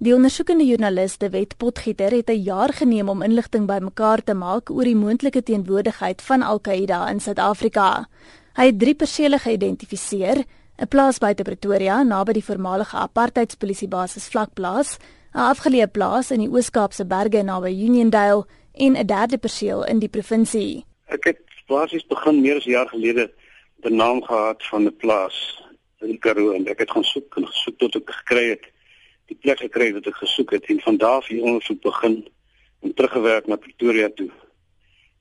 Die ondersoekende joernalis De Wet Potgieter het 'n jaar geneem om inligting bymekaar te maak oor die moontlike teenwoordigheid van Al-Qaeda in Suid-Afrika. Hy het drie persele geïdentifiseer: 'n plaas buite Pretoria naby die voormalige apartheidspolisiebasis Vlakplaas, 'n afgeleë plaas in die Oos-Kaapse Berge naby Uniondale en 'n derde perseel in die provinsie. Ek het basies begin meer as 'n jaar gelede die naam gehad van 'n plaas in Karoo en ek het gaan soek en gesoek tot ek gekry het die plek gekry wat ek gesoek het en van daar af hier ondersoek begin en teruggewerk na Pretoria toe.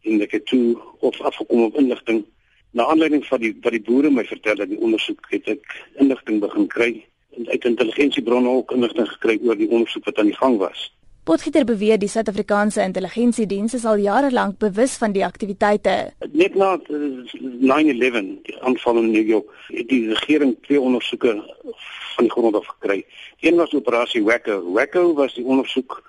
En ek het toe of afgekom op inligting na aanleiding van die wat die boere my vertel dat die ondersoek het ek inligting begin kry en uit intelligensiebronne ook inligting gekry oor die ondersoek wat aan die gang was. Potgieter beweer die Suid-Afrikaanse intelligensiediens is al jare lank bewus van die aktiwiteite. Net na 9/11, die aanval in New York, het die regering twee ondersoeke van die grond af gekry. Een was operasie Wacko. Wacko was die ondersoek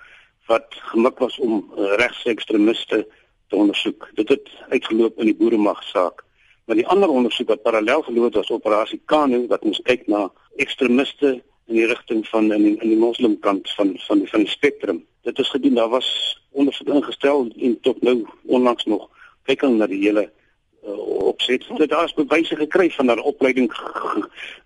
wat gemik was om uh, regsekstremiste te ondersoek. Dit het uitgeloop in die boeremagsaak. Maar die ander ondersoek wat parallel geloop was operasie Kanu wat ons kyk na ekstremiste in die rigting van in die, in die moslimkant van van die, van die spektrum. Dit is gedoen, daar was ondersoek ingestel en tot nou onlangs nog kyk hulle na die hele uh, opset. Dit daar bewyse gekry van dat opleiding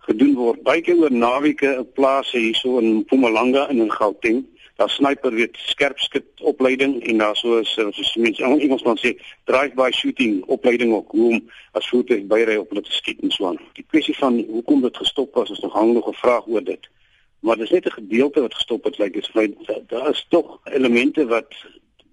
gedoen word. Baie keer oor naweke in plase hierso in Mpumalanga en in Gauteng. Daar sniper weet skerp skit opleiding en daar so is soos mense Engels kan sê drive by shooting opleiding ook hoe om as voertuig byry op hulle te skiet en so aan. Die kwessie van hoekom dit gestop was is nog hang nog 'n vraag oor dit maar dis net 'n gedeelte wat gestop het lyk like, dit daar is tog elemente wat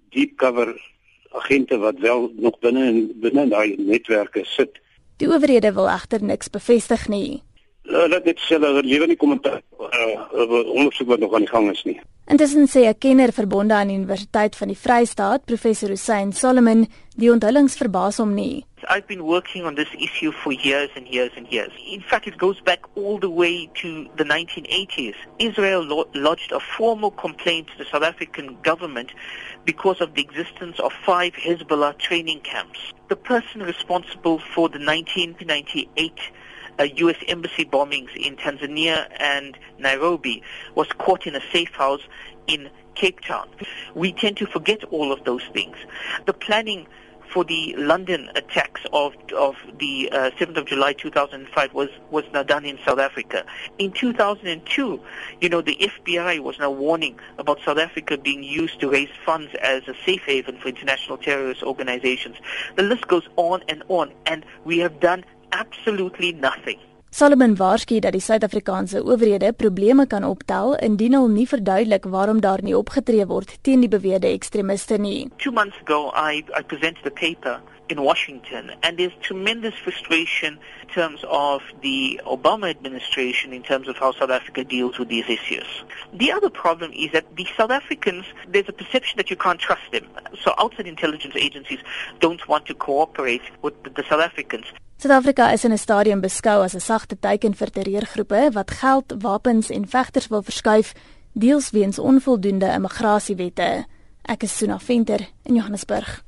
deep cover agente wat wel nog binne in binne daai netwerke sit. Die owerhede wil egter niks bevestig nie. Hulle het net sê hulle lewe nie kommentaar uh, oor ondersoek wat nog aan die gang is nie. Intussen sê 'n kenner verbonde aan die Universiteit van die Vrystaat, professor Hussein Solomon, die onthullings verbaas hom nie. I've been working on this issue for years and years and years. In fact, it goes back all the way to the 1980s. Israel lo lodged a formal complaint to the South African government because of the existence of five Hezbollah training camps. The person responsible for the 1998 uh, U.S. embassy bombings in Tanzania and Nairobi was caught in a safe house in Cape Town. We tend to forget all of those things. The planning for the London attacks of of the uh, 7th of July 2005 was was now done in South Africa. In 2002, you know, the FBI was now warning about South Africa being used to raise funds as a safe haven for international terrorist organizations. The list goes on and on, and we have done absolutely nothing. Solomon waarsku dat die Suid-Afrikaanse owerhede probleme kan optel indien hulle nie verduidelik waarom daar nie opgetree word teen die beweerde ekstremiste nie. 2 months ago I I presented a paper in Washington and there's tremendous frustration in terms of the Obama administration in terms of how South Africa deals with these issues. The other problem is that the South Africans there's a perception that you can't trust them. So outside intelligence agencies don't want to cooperate with the, the South Africans. Suid-Afrika is in 'n stadium beskou as 'n sagte teiken vir terreurgroepe wat geld, wapens en vegters wil verskuif, deels weens onvoldoende immigrasiewette. Ek is Suna Venter in Johannesburg.